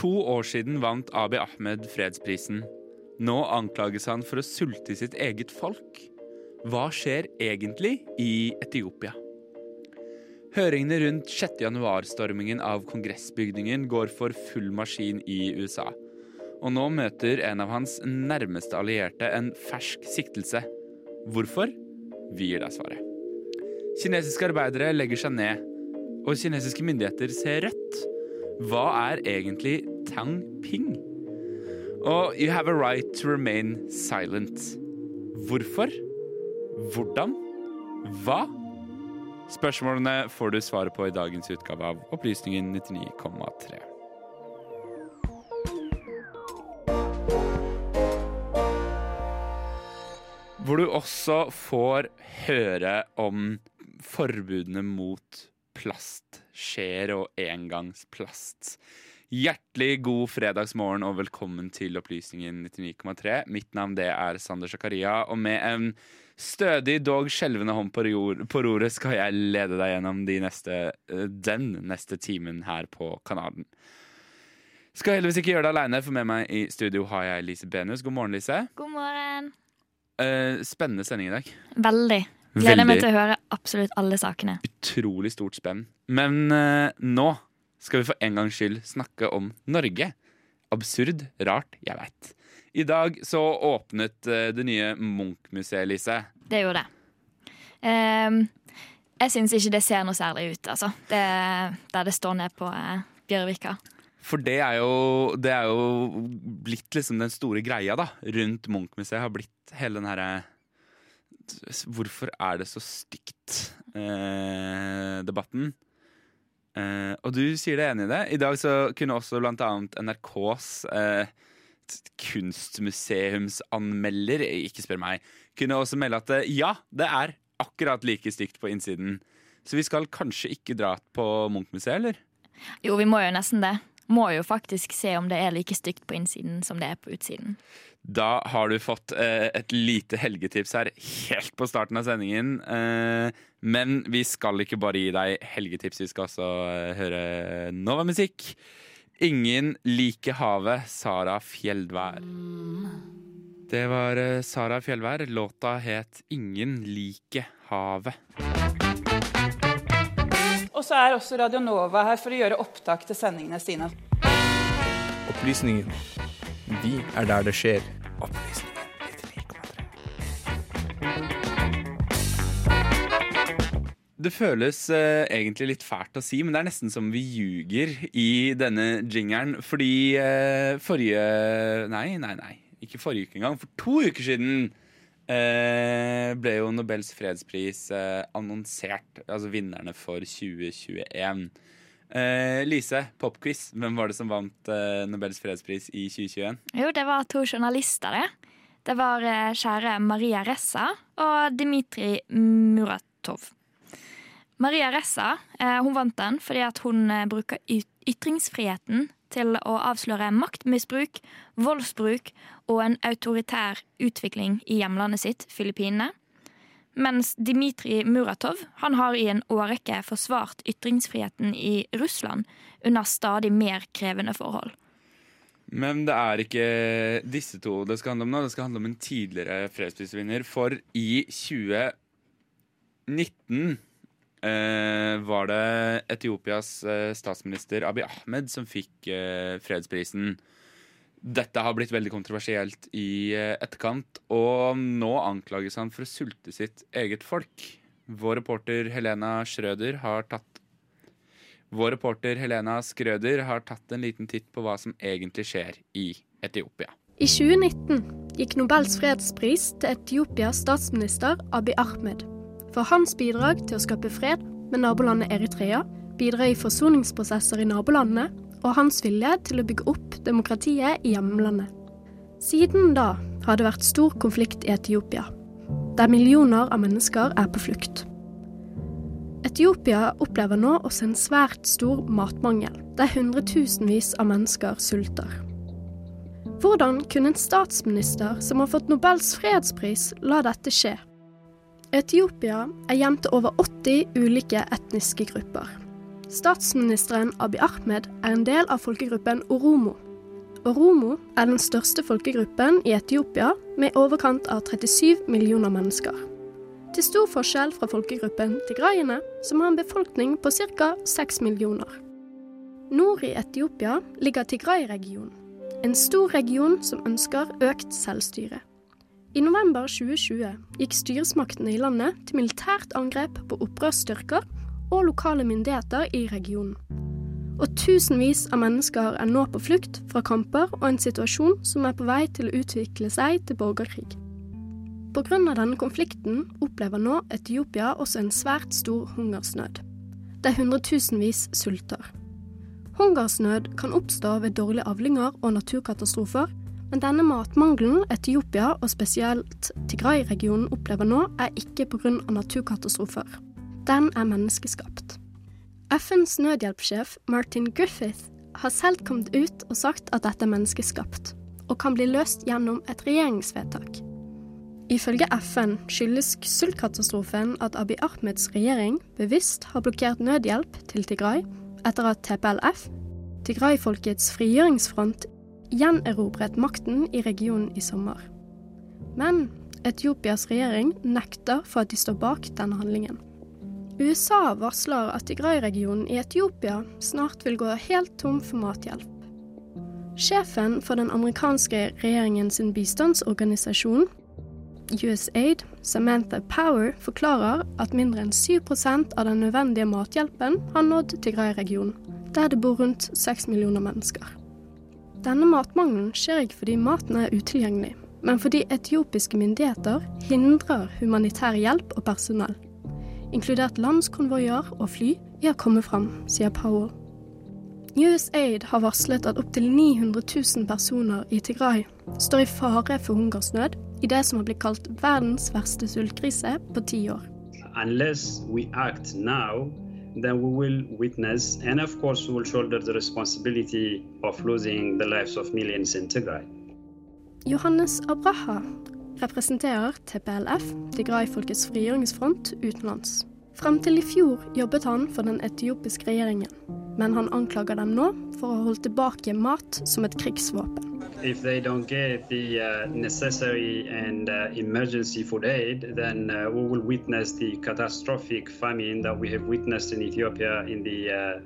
to år siden vant Abiy Ahmed fredsprisen. Nå anklages han for å sulte sitt eget folk. Hva skjer egentlig i Etiopia? Høringene rundt 6. januar-stormingen av kongressbygningen går for full maskin i USA. Og nå møter en av hans nærmeste allierte en fersk siktelse. Hvorfor? Vi gir deg svaret. Kinesiske arbeidere legger seg ned, og kinesiske myndigheter ser rødt. Hva er egentlig Tang Ping? Og You have a right to remain silent. Hvorfor? Hvordan? Hva? Spørsmålene får du svaret på i dagens utgave av Opplysningen 99,3. Hvor du også får høre om forbudene mot plastskjeer og engangsplast. Hjertelig god fredagsmorgen og velkommen til Opplysningen 99,3. Mitt navn det er Sander Zakaria, og med en stødig, dog skjelvende hånd på, jord, på roret skal jeg lede deg gjennom de neste, eh, den neste timen her på kanalen. Skal heldigvis ikke gjøre det aleine, for med meg i studio har jeg Lise Benus. God morgen, Lise. God morgen. Uh, spennende sending i dag. Veldig. Gleder meg til å høre absolutt alle sakene. Utrolig stort spenn. Men uh, nå skal vi for en gangs skyld snakke om Norge. Absurd, rart, jeg veit. I dag så åpnet eh, det nye Munch-museet, Lise. Det gjorde det. Um, jeg syns ikke det ser noe særlig ut, altså. Det, der det står ned på uh, Bjørvika. For det er, jo, det er jo blitt liksom den store greia da rundt Munch-museet. Har blitt hele den herre Hvorfor er det så stygt? Eh, debatten. Eh, og du sier deg enig i det. I dag så kunne også annet NRKs uh, kunstmuseumsanmelder, ikke spør meg, kunne også melde at uh, ja, det er akkurat like stygt på innsiden. Så vi skal kanskje ikke dra på Munch-museet, eller? Jo, vi må jo nesten det. Må jo faktisk se om det er like stygt på innsiden som det er på utsiden. Da har du fått eh, et lite helgetips her helt på starten av sendingen. Eh, men vi skal ikke bare gi deg helgetips, vi skal også eh, høre Nova-musikk. Ingen liker havet, Sara Fjeldvær. Det var eh, Sara Fjellvær. Låta het Ingen like havet. Og så er også Radio Nova her for å gjøre opptak til sendingene sine. Opplysningen. Vi er der det skjer. Opplysningen Det føles eh, egentlig litt fælt å si, men det er nesten som vi ljuger i denne jingeren. Fordi eh, forrige Nei, nei, nei. Ikke forrige uke engang. For to uker siden eh, ble jo Nobels fredspris eh, annonsert. Altså vinnerne for 2021. Eh, Lise, popquiz. Hvem var det som vant eh, Nobels fredspris i 2021? Jo, det var to journalister, det. Det var eh, kjære Maria Ressa og Dmitrij Muratov. Maria Ressa eh, hun vant den fordi hun bruker ytringsfriheten til å avsløre maktmisbruk, voldsbruk og en autoritær utvikling i hjemlandet sitt, Filippinene. Mens Dmitrij Muratov han har i en årrekke forsvart ytringsfriheten i Russland under stadig mer krevende forhold. Men det er ikke disse to det skal handle om nå. Det skal handle om en tidligere fredsprisvinner. For i 2019 eh, var det Etiopias eh, statsminister Abiy Ahmed som fikk eh, fredsprisen. Dette har blitt veldig kontroversielt i eh, etterkant, og nå anklages han for å sulte sitt eget folk. Vår reporter Helena Schrøder har tatt vår reporter Helena Skrøder har tatt en liten titt på hva som egentlig skjer i Etiopia. I 2019 gikk Nobels fredspris til Etiopias statsminister Abiy Ahmed for hans bidrag til å skape fred med nabolandet Eritrea, bidra i forsoningsprosesser i nabolandene og hans vilje til å bygge opp demokratiet i hjemlandet. Siden da har det vært stor konflikt i Etiopia, der millioner av mennesker er på flukt. Etiopia opplever nå også en svært stor matmangel, der hundretusenvis av mennesker sulter. Hvordan kunne en statsminister som har fått Nobels fredspris, la dette skje? Etiopia er hjem til over 80 ulike etniske grupper. Statsministeren Abiy Ahmed er en del av folkegruppen oromo. Oromo er den største folkegruppen i Etiopia, med i overkant av 37 millioner mennesker. Til stor forskjell fra folkegruppen tigraiene, som har en befolkning på ca. 6 millioner. Nord i Etiopia ligger Tigray-regionen, en stor region som ønsker økt selvstyre. I november 2020 gikk styresmaktene i landet til militært angrep på opprørsstyrker og lokale myndigheter i regionen. Og tusenvis av mennesker er nå på flukt fra kamper og en situasjon som er på vei til å utvikle seg til borgerkrig. Pga. denne konflikten opplever nå Etiopia også en svært stor hungersnød, der hundretusenvis sulter. Hungersnød kan oppstå ved dårlige avlinger og naturkatastrofer, men denne matmangelen Etiopia, og spesielt Tigray-regionen, opplever nå, er ikke pga. naturkatastrofer. Den er menneskeskapt. FNs nødhjelpssjef Martin Griffith har selv kommet ut og sagt at dette er menneskeskapt, og kan bli løst gjennom et regjeringsvedtak. Ifølge FN skyldes sultkatastrofen at Abiy Ahmeds regjering bevisst har blokkert nødhjelp til Tigray etter at TPLF, Tigray-folkets frigjøringsfront, gjenerobret makten i regionen i sommer. Men Etiopias regjering nekter for at de står bak denne handlingen. USA varsler at Tigray-regionen i Etiopia snart vil gå helt tom for mathjelp. Sjefen for den amerikanske regjeringens bistandsorganisasjon, USAID, Samantha Power, forklarer at mindre enn 7% av den nødvendige mathjelpen har nådd Tigray-regionen, der det bor rundt 6 millioner mennesker. Denne matmangelen skjer ikke fordi maten er utilgjengelig, men fordi etiopiske myndigheter hindrer humanitær hjelp og personell, inkludert landskonvoier og fly, i å komme fram, sier Powell. USAID har varslet at opptil 900 000 personer i Tigray står i fare for hungersnød i det som har blitt kalt verdens verste sultkrise på ti år. Unless we act now, then we will witness, and of course will shoulder the responsibility of losing the lives of millions in Tigray. Johannes Abraha representerer TPLF, Tigray-folkets frigjøringsfront, utenlands. Frem til i fjor jobbet han for den etiopiske regjeringen, men han anklager dem nå for å holde tilbake mat som et krigsvåpen. If they don't get the uh, necessary and uh, emergency food aid, then uh, we will witness the catastrophic famine that we have witnessed in Ethiopia in the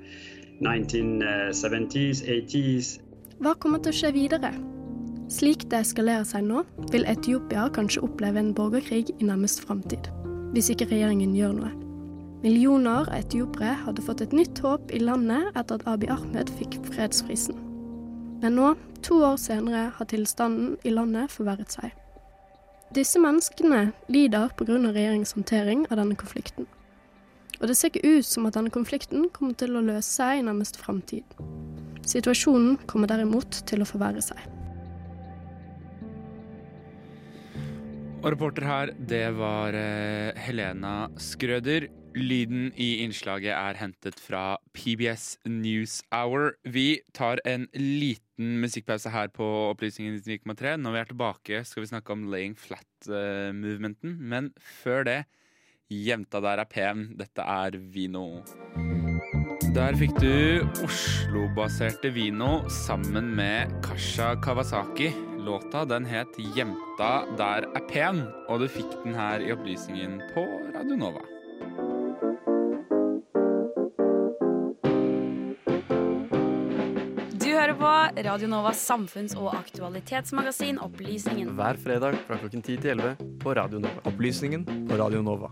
1970s, 80s. Hva kommer til å skje videre? Slik det eskalerer seg nå, vil Etiopia kanskje oppleve en borgerkrig i nærmest framtid, hvis ikke regjeringen gjør noe. Millioner av etiopere hadde fått et nytt håp i landet etter at Abiy Ahmed fikk fredsprisen. Men nå, to år senere, har tilstanden i landet forverret seg. Disse menneskene lider pga. regjeringens håndtering av denne konflikten. Og det ser ikke ut som at denne konflikten kommer til å løse seg i nærmeste framtid. Situasjonen kommer derimot til å forverre seg. Og reporter her, det var eh, Helena Skrøder. Lyden i innslaget er hentet fra PBS News Hour. Vi tar en liten musikkpause her på Opplysningen 99,3. Når vi er tilbake, skal vi snakke om laying flat-movementen. Uh, Men før det, jenta der er pen. Dette er Vino. Der fikk du Oslo-baserte Vino sammen med Kasha Kawasaki. Låta den het 'Jenta der er pen', og du fikk den her i opplysningen på Radio Nova. Hører på Radio Novas samfunns- og aktualitetsmagasin Opplysningen. Hver fredag fra klokken 10 til 11 på Radio Nova. Opplysningen på Radio Nova.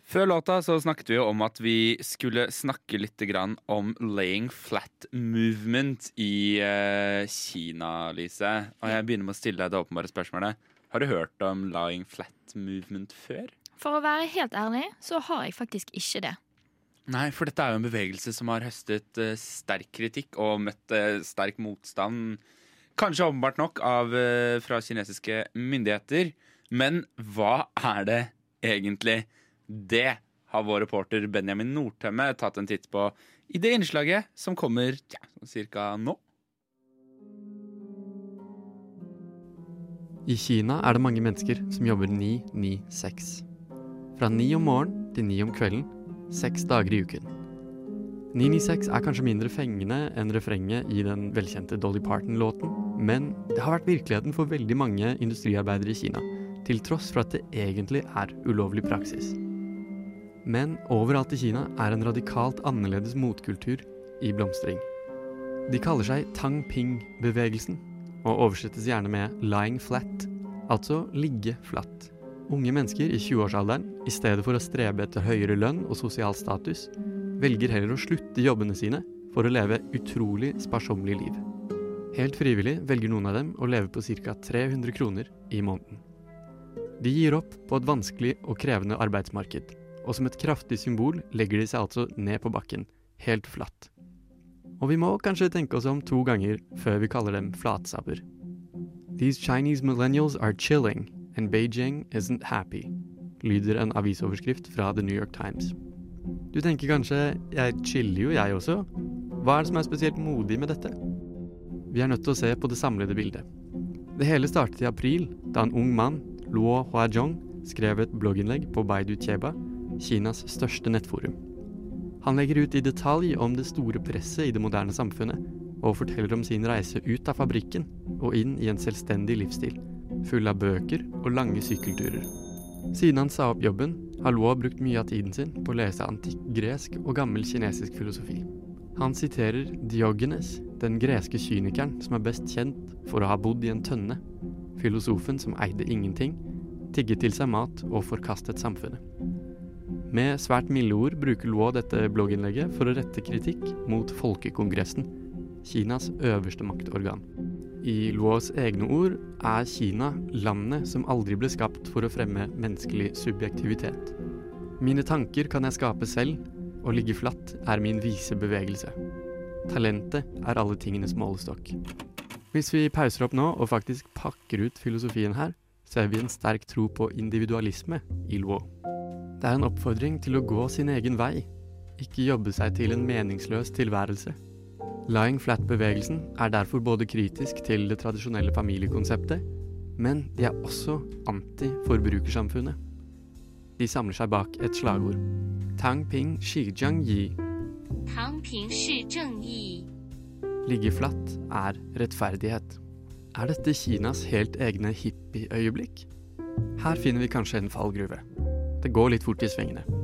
Før låta så snakket vi jo om at vi skulle snakke litt om laying flat movement i uh, Kina, Lise. Og jeg begynner med å stille deg det åpenbare spørsmålet. Har du hørt om lying flat movement før? For å være helt ærlig, så har jeg faktisk ikke det. Nei, for dette er jo en bevegelse som har høstet uh, sterk kritikk og møtt uh, sterk motstand. Kanskje åpenbart nok av, fra kinesiske myndigheter. Men hva er det egentlig? Det har vår reporter Benjamin Nordtømme tatt en titt på i det innslaget som kommer ja, ca. nå. I Kina er det mange mennesker som jobber 9-9-6. Fra ni om morgenen til ni om kvelden, seks dager i uken. 996 er kanskje mindre fengende enn refrenget i den velkjente Dolly Parton-låten, men det har vært virkeligheten for veldig mange industriarbeidere i Kina, til tross for at det egentlig er ulovlig praksis. Men overalt i Kina er en radikalt annerledes motkultur i blomstring. De kaller seg Tang Ping-bevegelsen, og oversettes gjerne med 'lying flat', altså ligge flatt. Unge mennesker i 20-årsalderen, i stedet for å strebe etter høyere lønn og sosial status, velger heller å slutte jobbene sine for å leve utrolig sparsommelig liv. Helt frivillig velger noen av dem å leve på ca. 300 kroner i måneden. De gir opp på et vanskelig og krevende arbeidsmarked, og som et kraftig symbol legger de seg altså ned på bakken, helt flatt. Og vi må kanskje tenke oss om to ganger før vi kaller dem flatsabber. These Chinese millennials are chilling, and Beijing isn't happy, lyder en avisoverskrift fra The New York Times. Du tenker kanskje jeg chiller jo jeg også. Hva er det som er spesielt modig med dette? Vi er nødt til å se på det samlede bildet. Det hele startet i april, da en ung mann, Luo Huajong, skrev et blogginnlegg på Baidu Cheba, Kinas største nettforum. Han legger ut i detalj om det store presset i det moderne samfunnet, og forteller om sin reise ut av fabrikken og inn i en selvstendig livsstil, full av bøker og lange sykkelturer. Siden han sa opp jobben, har Luo brukt mye av tiden sin på å lese antikk gresk og gammel kinesisk filosofi. Han siterer Diogenes, den greske kynikeren som er best kjent for å ha bodd i en tønne, filosofen som eide ingenting, tigget til seg mat og forkastet samfunnet. Med svært milde ord bruker Luo dette blogginnlegget for å rette kritikk mot Folkekongressen, Kinas øverste maktorgan. I Luos egne ord er Kina landet som aldri ble skapt for å fremme menneskelig subjektivitet. Mine tanker kan jeg skape selv, og ligge flatt er min vise bevegelse. Talentet er alle tingenes målestokk. Hvis vi pauser opp nå og faktisk pakker ut filosofien her, ser vi en sterk tro på individualisme i Luo. Det er en oppfordring til å gå sin egen vei, ikke jobbe seg til en meningsløs tilværelse. Lying Flat-bevegelsen er derfor både kritisk til det tradisjonelle familiekonseptet, men de er også anti-forbrukersamfunnet. De samler seg bak et slagord. Tang ping shijiang yi. Tang ping shijiang yi. Ligge flatt er rettferdighet. Er dette Kinas helt egne hippieøyeblikk? Her finner vi kanskje en fallgruve. Det går litt fort i svingene.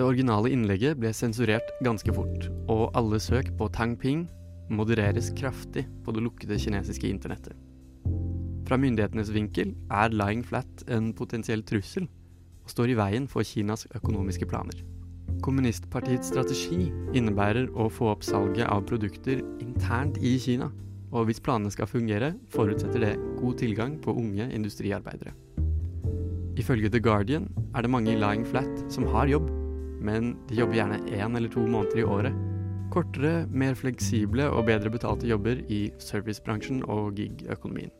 Det originale innlegget ble sensurert ganske fort, og alle søk på Tang Ping modereres kraftig på det lukkede kinesiske internettet. Fra myndighetenes vinkel er Lying Flat en potensiell trussel, og står i veien for Kinas økonomiske planer. Kommunistpartiets strategi innebærer å få opp salget av produkter internt i Kina, og hvis planene skal fungere, forutsetter det god tilgang på unge industriarbeidere. Ifølge The Guardian er det mange i Lying Flat som har jobb, men de jobber gjerne én eller to måneder i året. Kortere, mer fleksible og bedre betalte jobber i servicebransjen og gig-økonomien.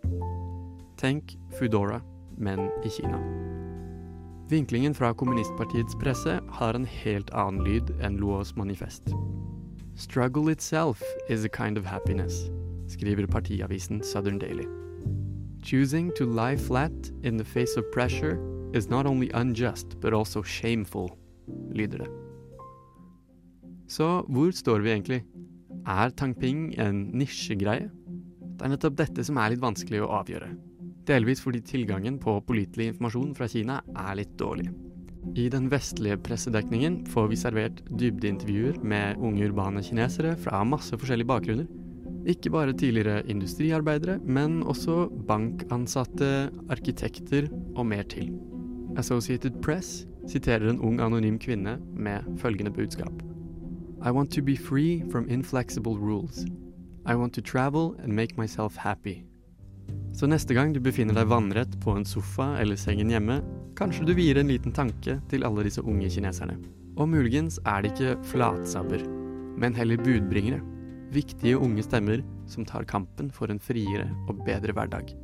Tenk Foodora, men i Kina. Vinklingen fra kommunistpartiets presse har en helt annen lyd enn Luos manifest. Struggle itself is a kind of happiness, skriver partiavisen Southern Daily. Choosing to lie flat in the face of pressure is not only unjust, but also shameful lyder det. Så hvor står vi egentlig? Er Tangping en nisjegreie? Det er nettopp dette som er litt vanskelig å avgjøre. Delvis fordi tilgangen på pålitelig informasjon fra Kina er litt dårlig. I den vestlige pressedekningen får vi servert dybdeintervjuer med unge urbane kinesere fra masse forskjellige bakgrunner. Ikke bare tidligere industriarbeidere, men også bankansatte, arkitekter og mer til. Associated Press siterer en ung anonym kvinne med følgende budskap. I want to be free from inflexible rules. I want to travel and make myself happy. Så neste gang du befinner deg vannrett på en sofa eller sengen hjemme, kanskje du vier en liten tanke til alle disse unge kineserne. Og muligens er det ikke flatsabber, men heller budbringere. Viktige unge stemmer som tar kampen for en friere og bedre hverdag.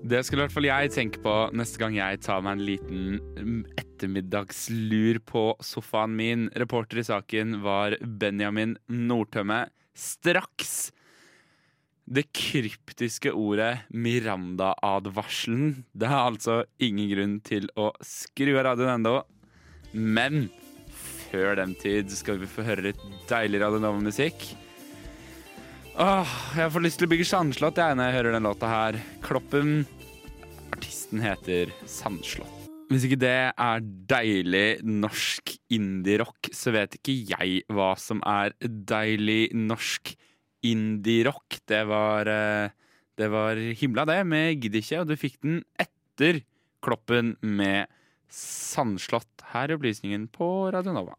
Det skulle i hvert fall jeg tenke på neste gang jeg tar meg en liten mm, ettermiddagslur på sofaen min. Reporter i saken var Benjamin Nordtømme. Straks! Det kryptiske ordet Miranda-advarselen. Det er altså ingen grunn til å skru av radioen ennå. Men før den tid skal vi få høre litt deilig radionova-musikk. Åh, jeg får lyst til å bygge sandslott jeg når jeg hører den låta her. Kloppen. Artisten heter Sandslott. Hvis ikke det er deilig norsk indie-rock, så vet ikke jeg hva som er deilig norsk indie-rock. Det var eh, Det var himla, det, med Gidd ikke, og du fikk den etter Kloppen med Sandslott. Her er opplysningen på Radio Nova.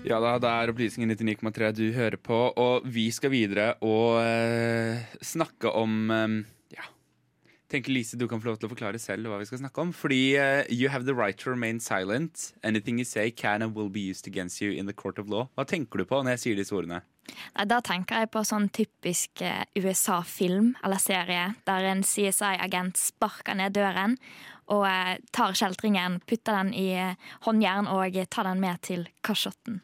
Ja da, det er Opplysningen 99,3 du hører på, og vi skal videre og eh, snakke om eh, Ja. Tenker Lise du kan få lov til å forklare selv hva vi skal snakke om. Fordi eh, you have the right to remain silent. Anything you say can and will be used against you in the court of law. Hva tenker du på når jeg sier disse ordene? Nei, Da tenker jeg på sånn typisk eh, USA-film eller serie der en CSI-agent sparker ned døren og eh, tar kjeltringen, putter den i eh, håndjern og tar den med til kasjotten.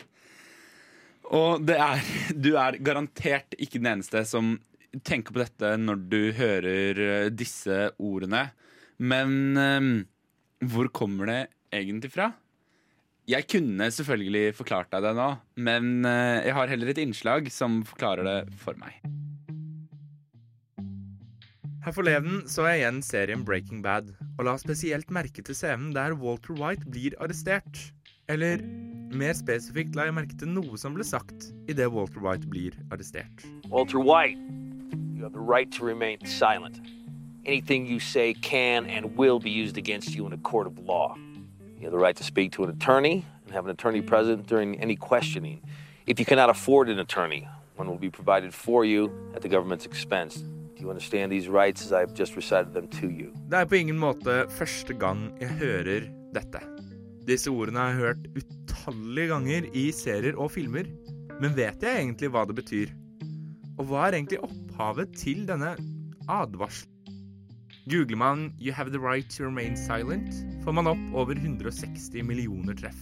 Og er, du er garantert ikke den eneste som tenker på dette når du hører eh, disse ordene. Men um, hvor kommer det egentlig fra? Jeg kunne selvfølgelig forklart deg det nå, men jeg har heller et innslag som forklarer det for meg. Her forleden så jeg igjen serien Breaking Bad, og la spesielt merke til scenen der Walter White blir arrestert. Eller mer spesifikt la jeg merke til noe som ble sagt idet Walter White blir arrestert. Walter White, you have the right to remain silent. Anything you say can and will be used against you in a court of law. You have the right to speak to an attorney and have an attorney present during any questioning. If you cannot afford an attorney, one will be provided for you at the government's expense. Det er på ingen måte første gang jeg hører dette. Disse ordene har jeg hørt utallige ganger i serier og filmer, men vet jeg egentlig hva det betyr? Og hva er egentlig opphavet til denne advarselen? Googler man 'You have the right to remain silent', får man opp over 160 millioner treff.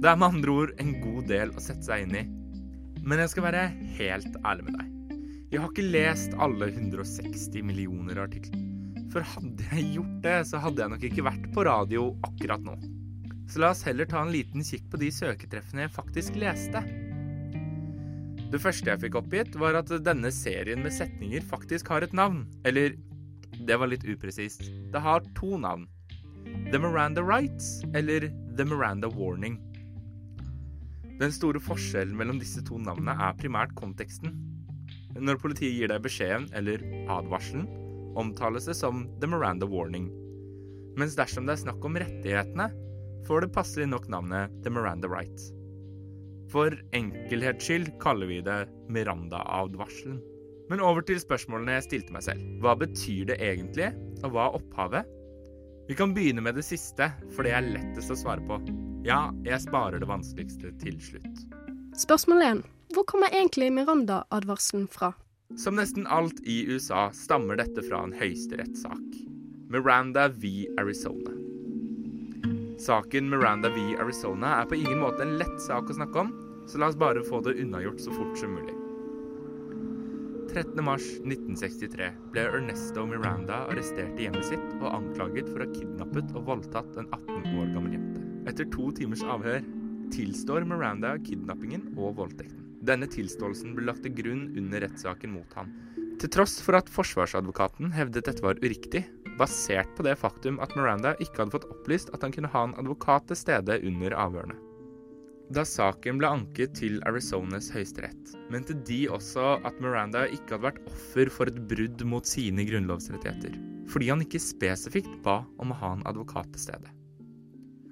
Det er med andre ord en god del å sette seg inn i. Men jeg skal være helt ærlig med deg. Jeg har ikke lest alle 160 millioner artikler. For hadde jeg gjort det, så hadde jeg nok ikke vært på radio akkurat nå. Så la oss heller ta en liten kikk på de søketreffene jeg faktisk leste. Det første jeg fikk oppgitt, var at denne serien med setninger faktisk har et navn. Eller det var litt upresist. Det har to navn. The Miranda Rights eller The Miranda Warning. Den store forskjellen mellom disse to navnene er primært konteksten. Når politiet gir deg beskjeden eller advarselen, omtales det som The Miranda Warning. Mens dersom det er snakk om rettighetene, får det passelig nok navnet The Miranda Rights. For enkelhets skyld kaller vi det Miranda-advarselen. Men over til spørsmålene jeg stilte meg selv. Hva betyr det egentlig, og hva er opphavet? Vi kan begynne med det siste, for det er lettest å svare på. Ja, jeg sparer det vanskeligste til slutt. Spørsmål 1. Hvor kommer egentlig Miranda-advarselen fra? Som nesten alt i USA stammer dette fra en høyesterettssak. Miranda v. Arizona. Saken Miranda v. Arizona er på ingen måte en lett sak å snakke om, så la oss bare få det unnagjort så fort som mulig. 13.3.1963 ble Ernesto Miranda arrestert i hjemmet sitt og anklaget for å ha kidnappet og voldtatt en 18 år gammel jente. Etter to timers avhør tilstår Miranda kidnappingen og voldtekten. Denne tilståelsen ble lagt til grunn under rettssaken mot han. Til tross for at forsvarsadvokaten hevdet dette var uriktig, basert på det faktum at Miranda ikke hadde fått opplyst at han kunne ha en advokat til stede under avhørene. Da saken ble anket til Arizonas høyesterett, mente de også at Miranda ikke hadde vært offer for et brudd mot sine grunnlovsrettigheter, fordi han ikke spesifikt ba om å ha en advokat til stede.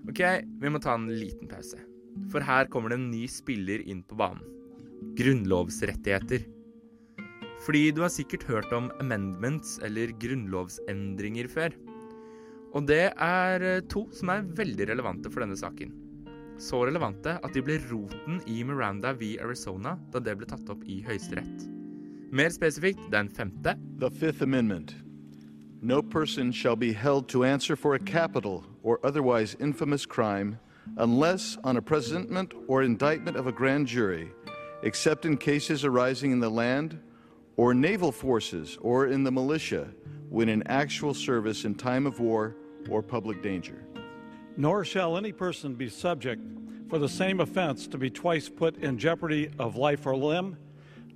Ok, vi må ta en liten pause, for her kommer det en ny spiller inn på banen. Grunnlovsrettigheter. Fordi du har sikkert hørt om amendments, eller grunnlovsendringer, før. Og det er eh, to som er veldig relevante for denne saken. Så relevante at de ble roten i Miranda v. Arizona da det ble tatt opp i Høyesterett. Mer spesifikt den femte. The Fifth Amendment. No person shall be held to answer for a capital or otherwise infamous crime unless on a presentment or indictment of a grand jury, except in cases arising in the land or naval forces or in the militia when in actual service in time of war or public danger. Nor shall any person be subject for the same offense to be twice put in jeopardy of life or limb,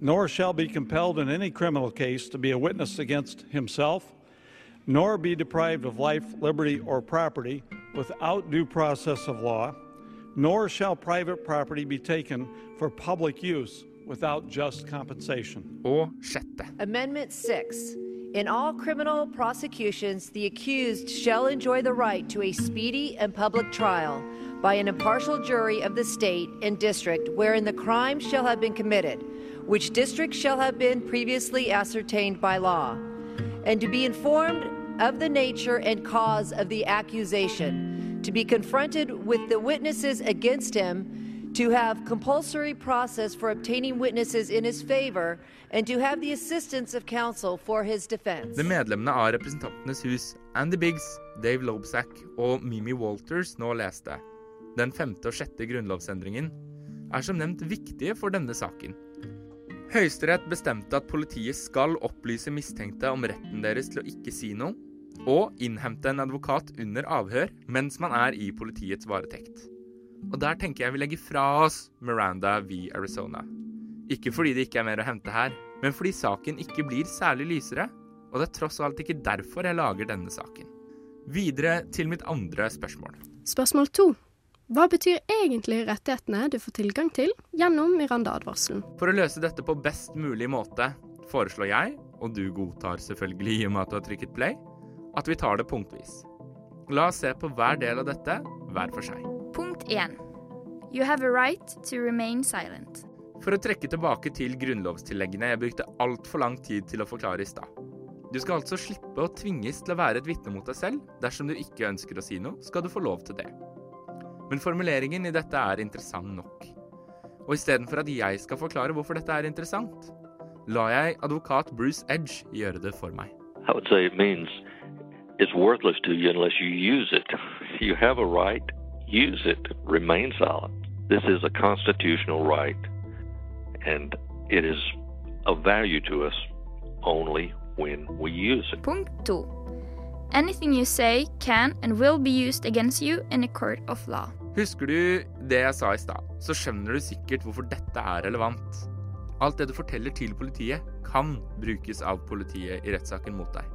nor shall be compelled in any criminal case to be a witness against himself, nor be deprived of life, liberty, or property without due process of law, nor shall private property be taken for public use without just compensation. Og sjette. Amendment 6. In all criminal prosecutions, the accused shall enjoy the right to a speedy and public trial by an impartial jury of the state and district wherein the crime shall have been committed, which district shall have been previously ascertained by law, and to be informed of the nature and cause of the accusation, to be confronted with the witnesses against him, to have compulsory process for obtaining witnesses in his favor, and to have the assistance of counsel for his defense. The medlemmene av Representantenes hus, Andy Biggs, Dave Lobsack og Mimi Walters nå leste, den femte og sjette grunnlovsendringen, er som nevnt viktige for denne saken. Høyesterett bestemte at politiet skal opplyse mistenkte om retten deres til å ikke si noe, og innhente en advokat under avhør mens man er i politiets varetekt. Og der tenker jeg vi legger fra oss Miranda v. Arizona. Ikke fordi det ikke er mer å hente her, men fordi saken ikke blir særlig lysere, og det er tross alt ikke derfor jeg lager denne saken. Videre til mitt andre spørsmål. Spørsmål to. Hva betyr egentlig rettighetene du får tilgang til gjennom Miranda-advarselen? For å løse dette på best mulig måte foreslår jeg, og du godtar selvfølgelig i og med at du har trykket play, at vi tar det punktvis. La oss se på hver del av dette hver for seg. Punkt 1. You have a right to remain silent. For å trekke tilbake til grunnlovstilleggene jeg brukte altfor lang tid til å forklare i stad. Du skal altså slippe å tvinges til å være et vitne mot deg selv. Dersom du ikke ønsker å si noe, skal du få lov til det. Men formuleringen i dette er interessant nok. Og istedenfor at jeg skal forklare hvorfor dette er interessant, lar jeg advokat Bruce Edge gjøre det for meg. I would say it means it's worthless to you unless you use it. You have a right, use it, remain silent. This is a constitutional right, and it is of value to us only when we use it. Punkt 2. Anything you say can and will be used against you in a court of law. Husker du det jeg sa i stad, så skjønner du sikkert hvorfor dette er relevant. Alt det du forteller til politiet, kan brukes av politiet i rettssaken mot deg.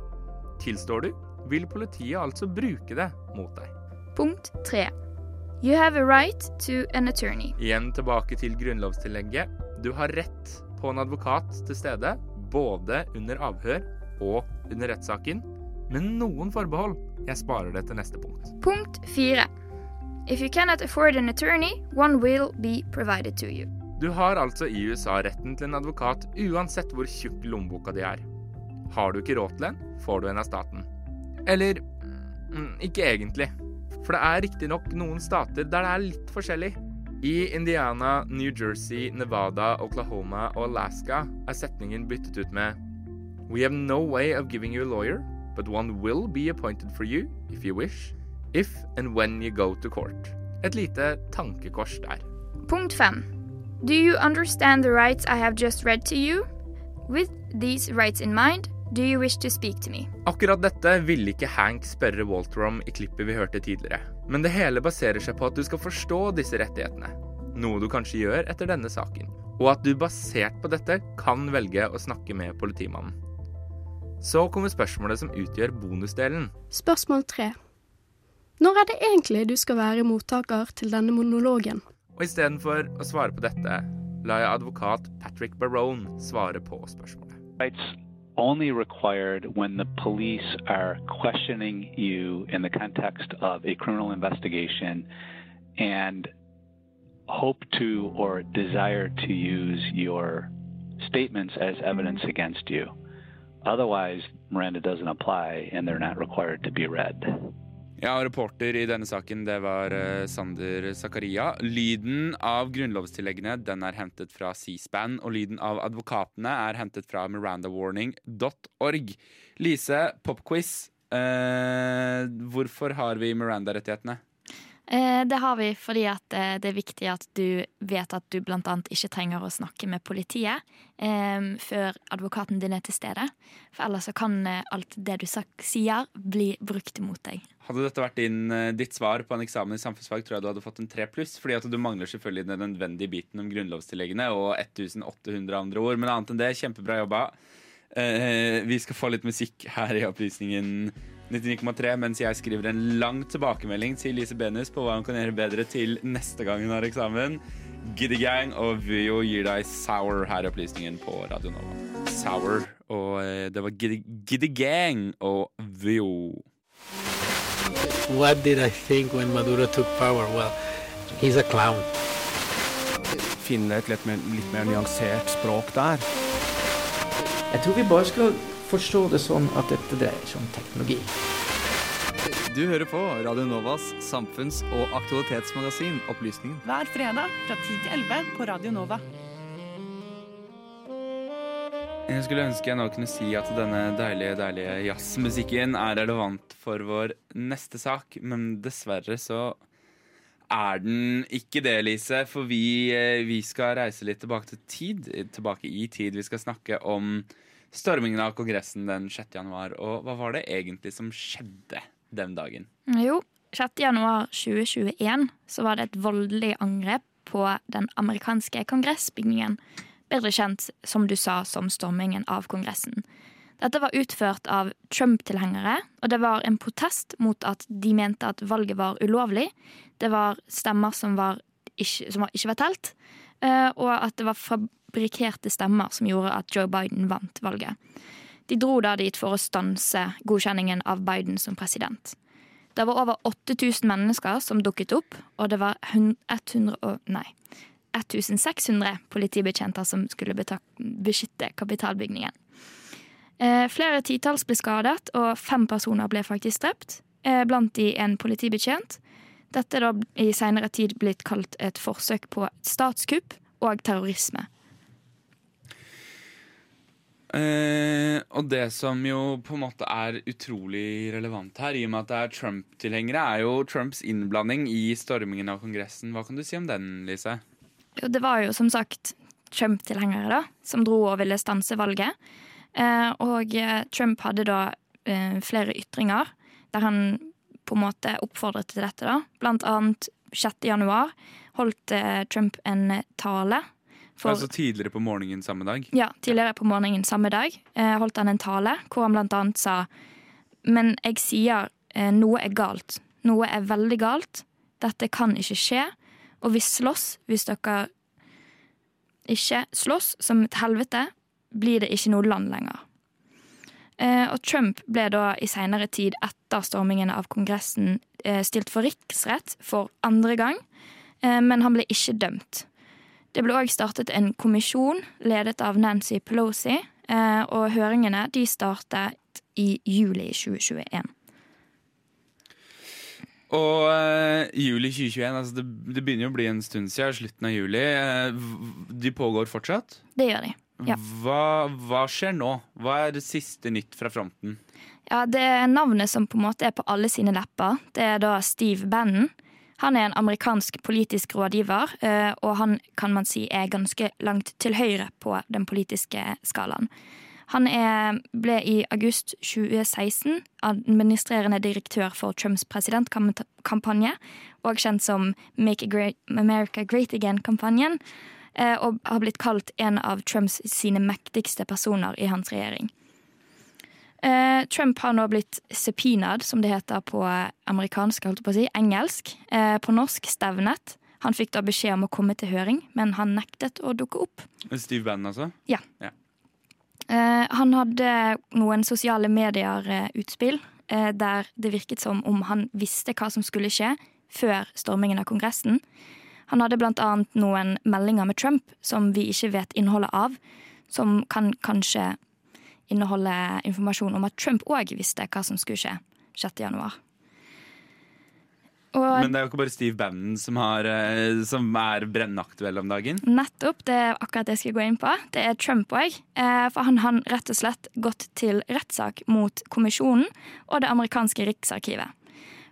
Tilstår du, vil politiet altså bruke det mot deg. Punkt 3. You have a right to an attorney. Igjen tilbake til grunnlovstillegget. Du har rett på en advokat til stede, både under avhør og under rettssaken, med noen forbehold. Jeg sparer det til neste punkt. Punkt 4. If you cannot afford an attorney, one will be provided to you. Du har altså i USA retten til en advokat uansett hvor tjukk lommeboka di er. Har du ikke råd til en, får du en av staten. Eller mm, ikke egentlig. For det er riktignok noen stater der det er litt forskjellig. I Indiana, New Jersey, Nevada, Oklahoma og Alaska er setningen byttet ut med We have no way of giving you a lawyer, but one will be appointed for you if you wish, if and when you go to court. Et lite tankekors der. Punkt 5. Do you understand the rights I have just read to you? With these rights in mind, do you wish to speak to me? Akkurat dette ville ikke Hank spørre Walter om i klippet vi hørte tidligere. Men det hele baserer seg på at du skal forstå disse rettighetene. Noe du kanskje gjør etter denne saken. Og at du basert på dette kan velge å snakke med politimannen. Så kommer spørsmålet som utgjør bonusdelen. Spørsmål tre. Når er det egentlig du skal være mottaker til denne monologen? Og istedenfor å svare på dette, lar jeg advokat Patrick Barone svare på spørsmålet. It's only required when the police are questioning you in the context of a criminal investigation and hope to or desire to use your statements as evidence against you. Otherwise, Miranda doesn't apply and they're not required to be read. Ja, reporter i denne saken, det var eh, Sander Zakaria. Lyden av grunnlovstilleggene den er hentet fra C-SPAN, og lyden av advokatene er hentet fra mirandawarning.org. Lise, popquiz. Eh, hvorfor har vi Miranda-rettighetene? Eh, Det har vi fordi eh, det er viktig at du vet at du annet ikke trenger å snakke med politiet eh, før advokaten din er til stede. For ellers kan alt det du sier, bli brukt imot deg. Hadde dette vært din, ditt svar på en eksamen i samfunnsfag, tror jeg du hadde fått en 3 pluss. Fordi at du mangler selvfølgelig den nødvendige biten om grunnlovstilleggene og 1800 andre ord. Men annet enn det, kjempebra jobba. Vi skal få litt musikk her i Opplysningen 99,3 mens jeg skriver en lang tilbakemelding til Lise Benus på hva hun kan gjøre bedre til neste gang hun har eksamen. Giddy Gang og Vio gir deg Sour her i Opplysningen på Radio Nova. Sour. Og eh, det var Giddy, Giddy Gang og Vyo. What did I think when Maduro took power? Well, he's a clown. Finne et litt mer, litt mer nyansert språk der. Jeg tror vi bare skal forstå det sånn at dette dreier seg om teknologi. Du hører på Radio Novas samfunns- og aktualitetsmagasin Opplysningen. Hver fredag fra 10 til 11 på Radio Nova. Jeg skulle ønske jeg nå kunne si at denne deilige, deilige jazzmusikken er relevant for vår neste sak, men dessverre så er den ikke det, Lise. For vi, eh, vi skal reise litt tilbake til tid. Tilbake i tid. Vi skal snakke om stormingen av Kongressen den 6. januar. Og hva var det egentlig som skjedde den dagen? Jo, 6. januar 2021 så var det et voldelig angrep på den amerikanske kongressbygningen. Bedre kjent, som du sa, som stormingen av Kongressen. Dette var utført av Trump-tilhengere, og det var en protest mot at de mente at valget var ulovlig. Det var stemmer som, var ikke, som ikke var telt, eh, og at det var fabrikkerte stemmer som gjorde at Joe Biden vant valget. De dro da dit for å stanse godkjenningen av Biden som president. Det var over 8000 mennesker som dukket opp, og det var 100, og, nei, 1600 politibetjenter som skulle beskytte kapitalbygningen. Eh, flere titalls ble skadet, og fem personer ble faktisk drept. Eh, blant de en politibetjent. Dette er da i seinere tid blitt kalt et forsøk på statskupp og terrorisme. Eh, og det som jo på en måte er utrolig relevant her, i og med at det er Trump-tilhengere, er jo Trumps innblanding i stormingen av Kongressen. Hva kan du si om den, Lise? Jo, det var jo som sagt Trump-tilhengere da, som dro og ville stanse valget. Eh, og eh, Trump hadde da eh, flere ytringer der han på en måte oppfordret til dette. da. Blant annet 6. januar holdt eh, Trump en tale. For, Altså tidligere på morgenen samme dag? ja, tidligere på morgenen samme dag eh, holdt han en tale hvor han blant annet sa Men jeg sier eh, noe er galt. Noe er veldig galt. Dette kan ikke skje. Og vi slåss hvis dere ikke slåss som et helvete, blir det ikke noe land lenger. Eh, og Trump ble da i seinere tid, etter stormingen av Kongressen, eh, stilt for riksrett for andre gang, eh, men han ble ikke dømt. Det ble òg startet en kommisjon ledet av Nancy Pelosi, eh, og høringene de startet i juli 2021. Og uh, juli 2021, altså det, det begynner jo å bli en stund siden, slutten av juli. Eh, de pågår fortsatt? Det gjør de. Ja. Hva, hva skjer nå? Hva er det siste nytt fra fronten? Ja, Det navnet som på en måte er på alle sine lepper. Det er da Steve Bannon. Han er en amerikansk politisk rådgiver, eh, og han kan man si er ganske langt til høyre på den politiske skalaen. Han er, ble i august 2016 administrerende direktør for Trumps presidentkampanje, og kjent som Make America Great Again-kampanjen, eh, og har blitt kalt en av Trumps sine mektigste personer i hans regjering. Eh, Trump har nå blitt subpoenaed, som det heter på amerikansk, holdt på å si, engelsk, eh, på norsk stevnet. Han fikk da beskjed om å komme til høring, men han nektet å dukke opp. Steve Bannon, altså? Ja. Ja. Eh, han hadde noen sosiale medier-utspill eh, der det virket som om han visste hva som skulle skje før stormingen av Kongressen. Han hadde annet noen meldinger med Trump som vi ikke vet innholdet av, som kan kanskje inneholde informasjon om at Trump òg visste hva som skulle skje 6. januar. Og Men det er jo ikke bare Steve Bannon som, har, eh, som er brennaktuell om dagen. Nettopp. Det er akkurat det jeg skal gå inn på. Det er Trump òg. For han har rett og slett gått til rettssak mot kommisjonen og det amerikanske riksarkivet.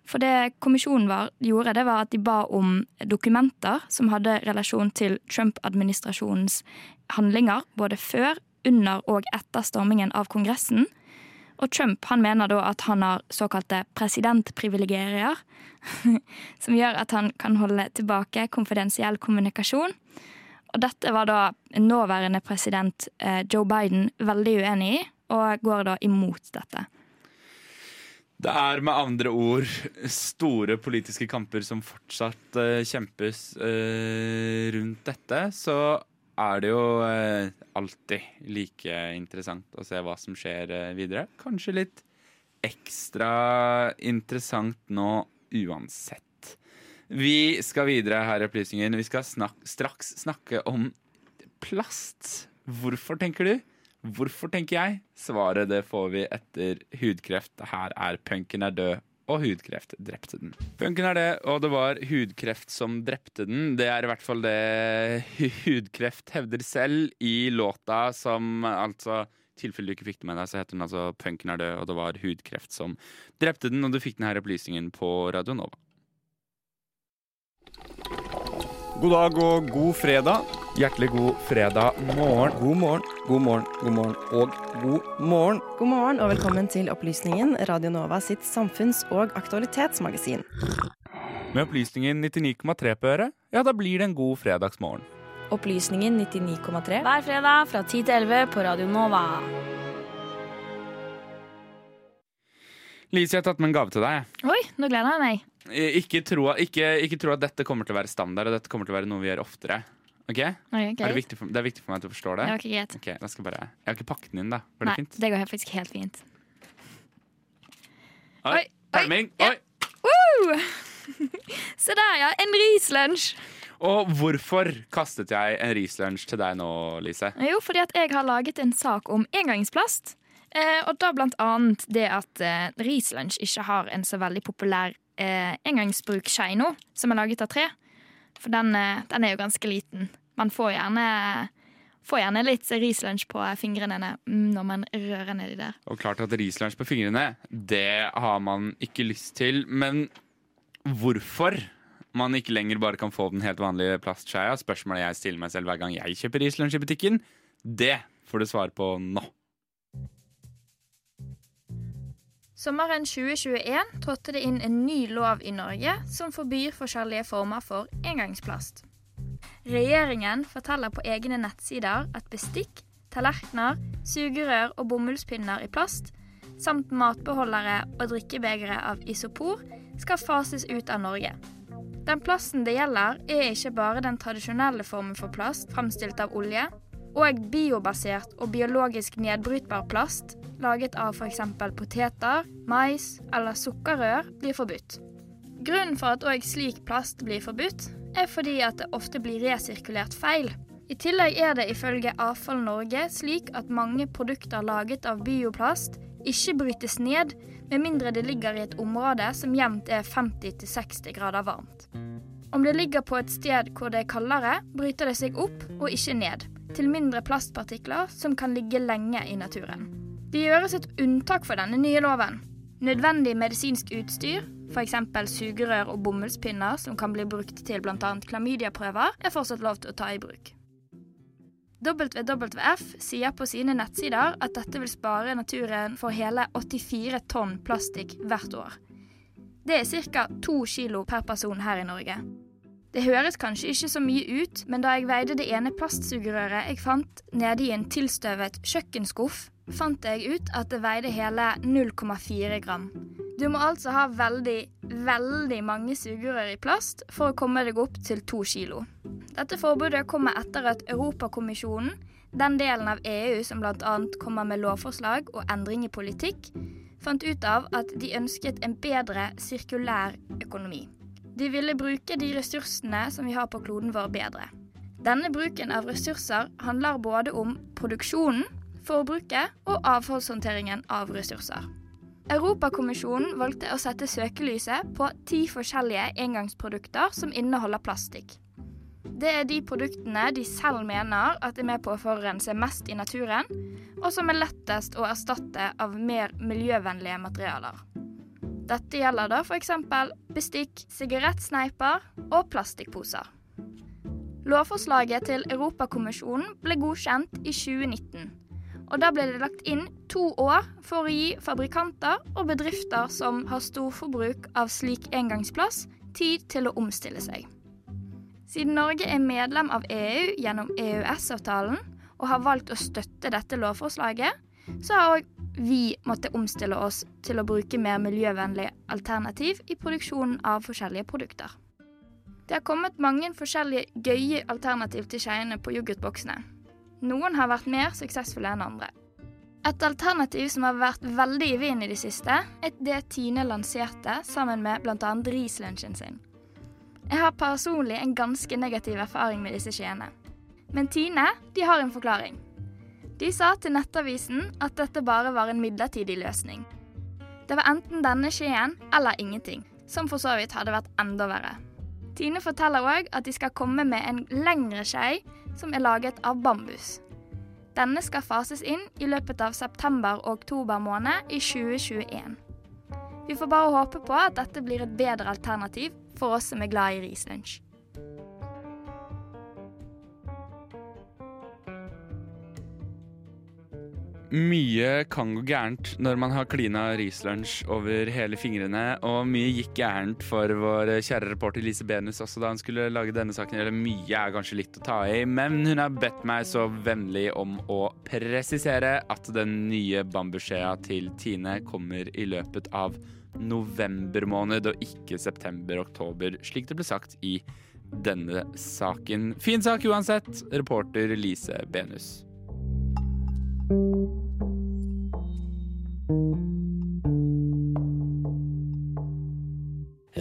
For det kommisjonen var, gjorde, det var at de ba om dokumenter som hadde relasjon til Trump-administrasjonens handlinger både før, under og etter stormingen av Kongressen. Og Trump han mener da at han har såkalte presidentprivilegerier, som gjør at han kan holde tilbake konfidensiell kommunikasjon. Og dette var da nåværende president eh, Joe Biden veldig uenig i, og går da imot dette. Det er med andre ord store politiske kamper som fortsatt uh, kjempes uh, rundt dette. Så er det jo eh, alltid like interessant å se hva som skjer videre. Kanskje litt ekstra interessant nå uansett. Vi skal videre her i Opplysningen. Vi skal snak straks snakke om plast. Hvorfor, tenker du? Hvorfor, tenker jeg? Svaret det får vi etter hudkreft. Her er punken er død, og hudkreft drepte den. Punken er det, og det var hudkreft som drepte den. Det er i hvert fall det hudkreft hevder selv i låta som altså tilfelle du ikke fikk det med deg, så heter den altså 'Punken er død', og det var hudkreft som drepte den. Og du fikk denne opplysningen på Radio Nova. God dag og god fredag. Hjertelig god fredag morgen. God morgen, god morgen, god morgen og god morgen. God morgen og velkommen til Opplysningen, Radio Nova sitt samfunns- og aktualitetsmagasin. Med opplysningen 99,3 på øret, ja, da blir det en god fredagsmorgen. Opplysningen 99,3 Hver fredag fra 10 til 11 på Radio Nova. Lise, jeg har tatt med en gave til deg. Oi, nå gleder jeg meg. Ikke tro, ikke, ikke tro at dette kommer til å være standard, og dette kommer til å være noe vi gjør oftere. Ok? Okay, er det, for, det er viktig for meg at du forstår det? Ja, ok, greit. Ok, da skal jeg, bare, jeg har ikke pakket den inn, da. Var det Nei, fint? det går faktisk helt fint. Oi, pælming! Oi! Woo! Se der, ja. En rislunsj. Og hvorfor kastet jeg en rislunsj til deg nå, Lise? Jo, fordi at jeg har laget en sak om engangsplast. Eh, og da blant annet det at eh, rislunsj ikke har en så veldig populær eh, engangsbrukskje nå, som er laget av tre. For den, eh, den, er jo ganske liten. Man får gjerne, får gjerne litt rislunsj på fingrene når man rører nedi der. Og klart at rislunsj på fingrene, det har man ikke lyst til. Men hvorfor man ikke lenger bare kan få den helt vanlige plastskeia, spørsmålet jeg stiller meg selv hver gang jeg kjøper rislunsj i butikken, det får du svar på nå. Sommeren 2021 trådte det inn en ny lov i Norge som forbyr forskjellige former for engangsplast. Regjeringen forteller på egne nettsider at bestikk, tallerkener, sugerør og bomullspinner i plast, samt matbeholdere og drikkebegre av isopor, skal fases ut av Norge. Den plasten det gjelder, er ikke bare den tradisjonelle formen for plast fremstilt av olje, og biobasert og biologisk nedbrytbar plast laget av f.eks. poteter, mais eller sukkerrør blir forbudt. Grunnen for at òg slik plast blir forbudt, er fordi at det ofte blir resirkulert feil. I tillegg er det ifølge Avfall Norge slik at mange produkter laget av bioplast ikke brytes ned, med mindre det ligger i et område som jevnt er 50-60 grader varmt. Om det ligger på et sted hvor det er kaldere, bryter det seg opp og ikke ned, til mindre plastpartikler som kan ligge lenge i naturen. Det gjøres et unntak for denne nye loven. Nødvendig medisinsk utstyr, f.eks. sugerør og bomullspinner som kan bli brukt til bl.a. klamydiaprøver, er fortsatt lov til å ta i bruk. WWF sier på sine nettsider at dette vil spare naturen for hele 84 tonn plastikk hvert år. Det er ca. 2 kilo per person her i Norge. Det høres kanskje ikke så mye ut, men da jeg veide det ene plastsugerøret jeg fant nede i en tilstøvet kjøkkenskuff, fant jeg ut at det veide hele 0,4 gram. Du må altså ha veldig, veldig mange sugerør i plast for å komme deg opp til to kilo. Dette forbudet kommer etter at Europakommisjonen, den delen av EU som bl.a. kommer med lovforslag og endring i politikk, fant ut av at de ønsket en bedre sirkulær økonomi. De ville bruke de ressursene som vi har på kloden vår bedre. Denne bruken av ressurser handler både om produksjonen, forbruket og avfallshåndteringen av ressurser. Europakommisjonen valgte å sette søkelyset på ti forskjellige engangsprodukter som inneholder plastikk. Det er de produktene de selv mener at er med på å forurense mest i naturen, og som er lettest å erstatte av mer miljøvennlige materialer. Dette gjelder da f.eks. bestikk, sigarettsneiper og plastikkposer. Lovforslaget til Europakommisjonen ble godkjent i 2019. Og da ble det lagt inn to år for å gi fabrikanter og bedrifter som har storforbruk av slik engangsplass, tid til å omstille seg. Siden Norge er medlem av EU gjennom EØS-avtalen og har valgt å støtte dette lovforslaget, så har òg vi måttet omstille oss til å bruke mer miljøvennlige alternativ i produksjonen av forskjellige produkter. Det har kommet mange forskjellige gøye alternativ til skeiene på yoghurtboksene. Noen har vært mer suksessfulle enn andre. Et alternativ som har vært veldig i vinden i det siste, er det Tine lanserte sammen med bl.a. Rislunsjen sin. Jeg har personlig en ganske negativ erfaring med disse skjeene. Men Tine de har en forklaring. De sa til Nettavisen at dette bare var en midlertidig løsning. Det var enten denne skjeen eller ingenting, som for så vidt hadde vært enda verre. Tine forteller òg at de skal komme med en lengre skei som er laget av bambus. Denne skal fases inn i løpet av september og oktober måned i 2021. Vi får bare håpe på at dette blir et bedre alternativ for oss som er glad i rislunsj. Mye kan gå gærent når man har klina rislunsj over hele fingrene, og mye gikk gærent for vår kjære reporter Lise Benus også da hun skulle lage denne saken. Eller mye er kanskje litt å ta i, men hun har bedt meg så vennlig om å presisere at den nye bambusjea til Tine kommer i løpet av november måned, og ikke september-oktober, slik det ble sagt i denne saken. Fin sak uansett, reporter Lise Benus.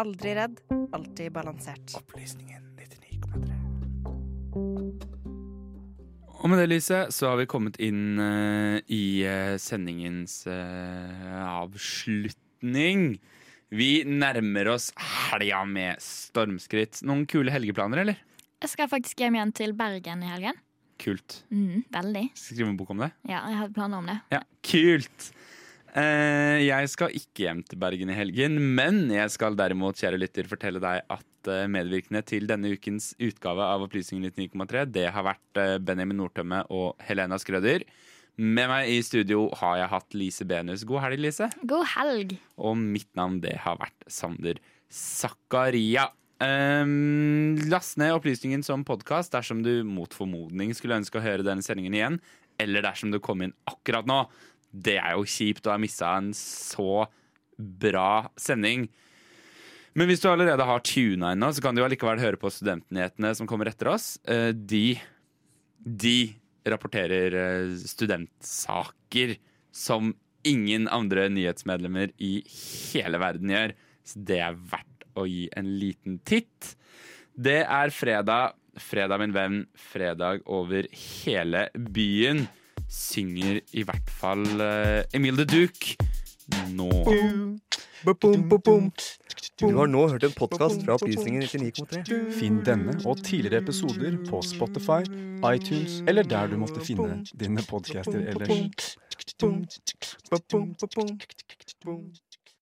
Aldri redd, alltid balansert. Opplysningen 99,3. Og med det, Lise, så har vi kommet inn uh, i uh, sendingens uh, avslutning. Vi nærmer oss helga med stormskritt. Noen kule helgeplaner, eller? Jeg skal faktisk hjem igjen til Bergen i helgen. Kult. Mm, veldig. Skal skrive en bok om det? Ja, jeg hadde planer om det. Ja, kult! Eh, jeg skal ikke hjem til Bergen i helgen, men jeg skal derimot, kjære lytter, fortelle deg at eh, medvirkende til denne ukens utgave av Opplysningen 99,3, det har vært eh, Benjamin Nordtømme og Helena Skrøder. Med meg i studio har jeg hatt Lise Benus. God helg, Lise. God helg. Og mitt navn det har vært Sander Zakaria. Um, last ned opplysningen som podkast dersom du mot formodning skulle ønske å høre denne sendingen igjen, eller dersom du kom inn akkurat nå. Det er jo kjipt å ha missa en så bra sending. Men hvis du allerede har tuna inn så kan du allikevel høre på Studentnyhetene som kommer etter oss. Eh, De, de rapporterer eh, studentsaker som ingen andre nyhetsmedlemmer i hele verden gjør. Så det er verdt å gi en liten titt. Det er fredag. Fredag, min venn. Fredag over hele byen. Synger i hvert fall uh, Emil the Duke nå. Du har nå hørt en podkast fra Opplysningen 99,3. Finn denne og tidligere episoder på Spotify, iTunes eller der du måtte finne dine podcaster ellers.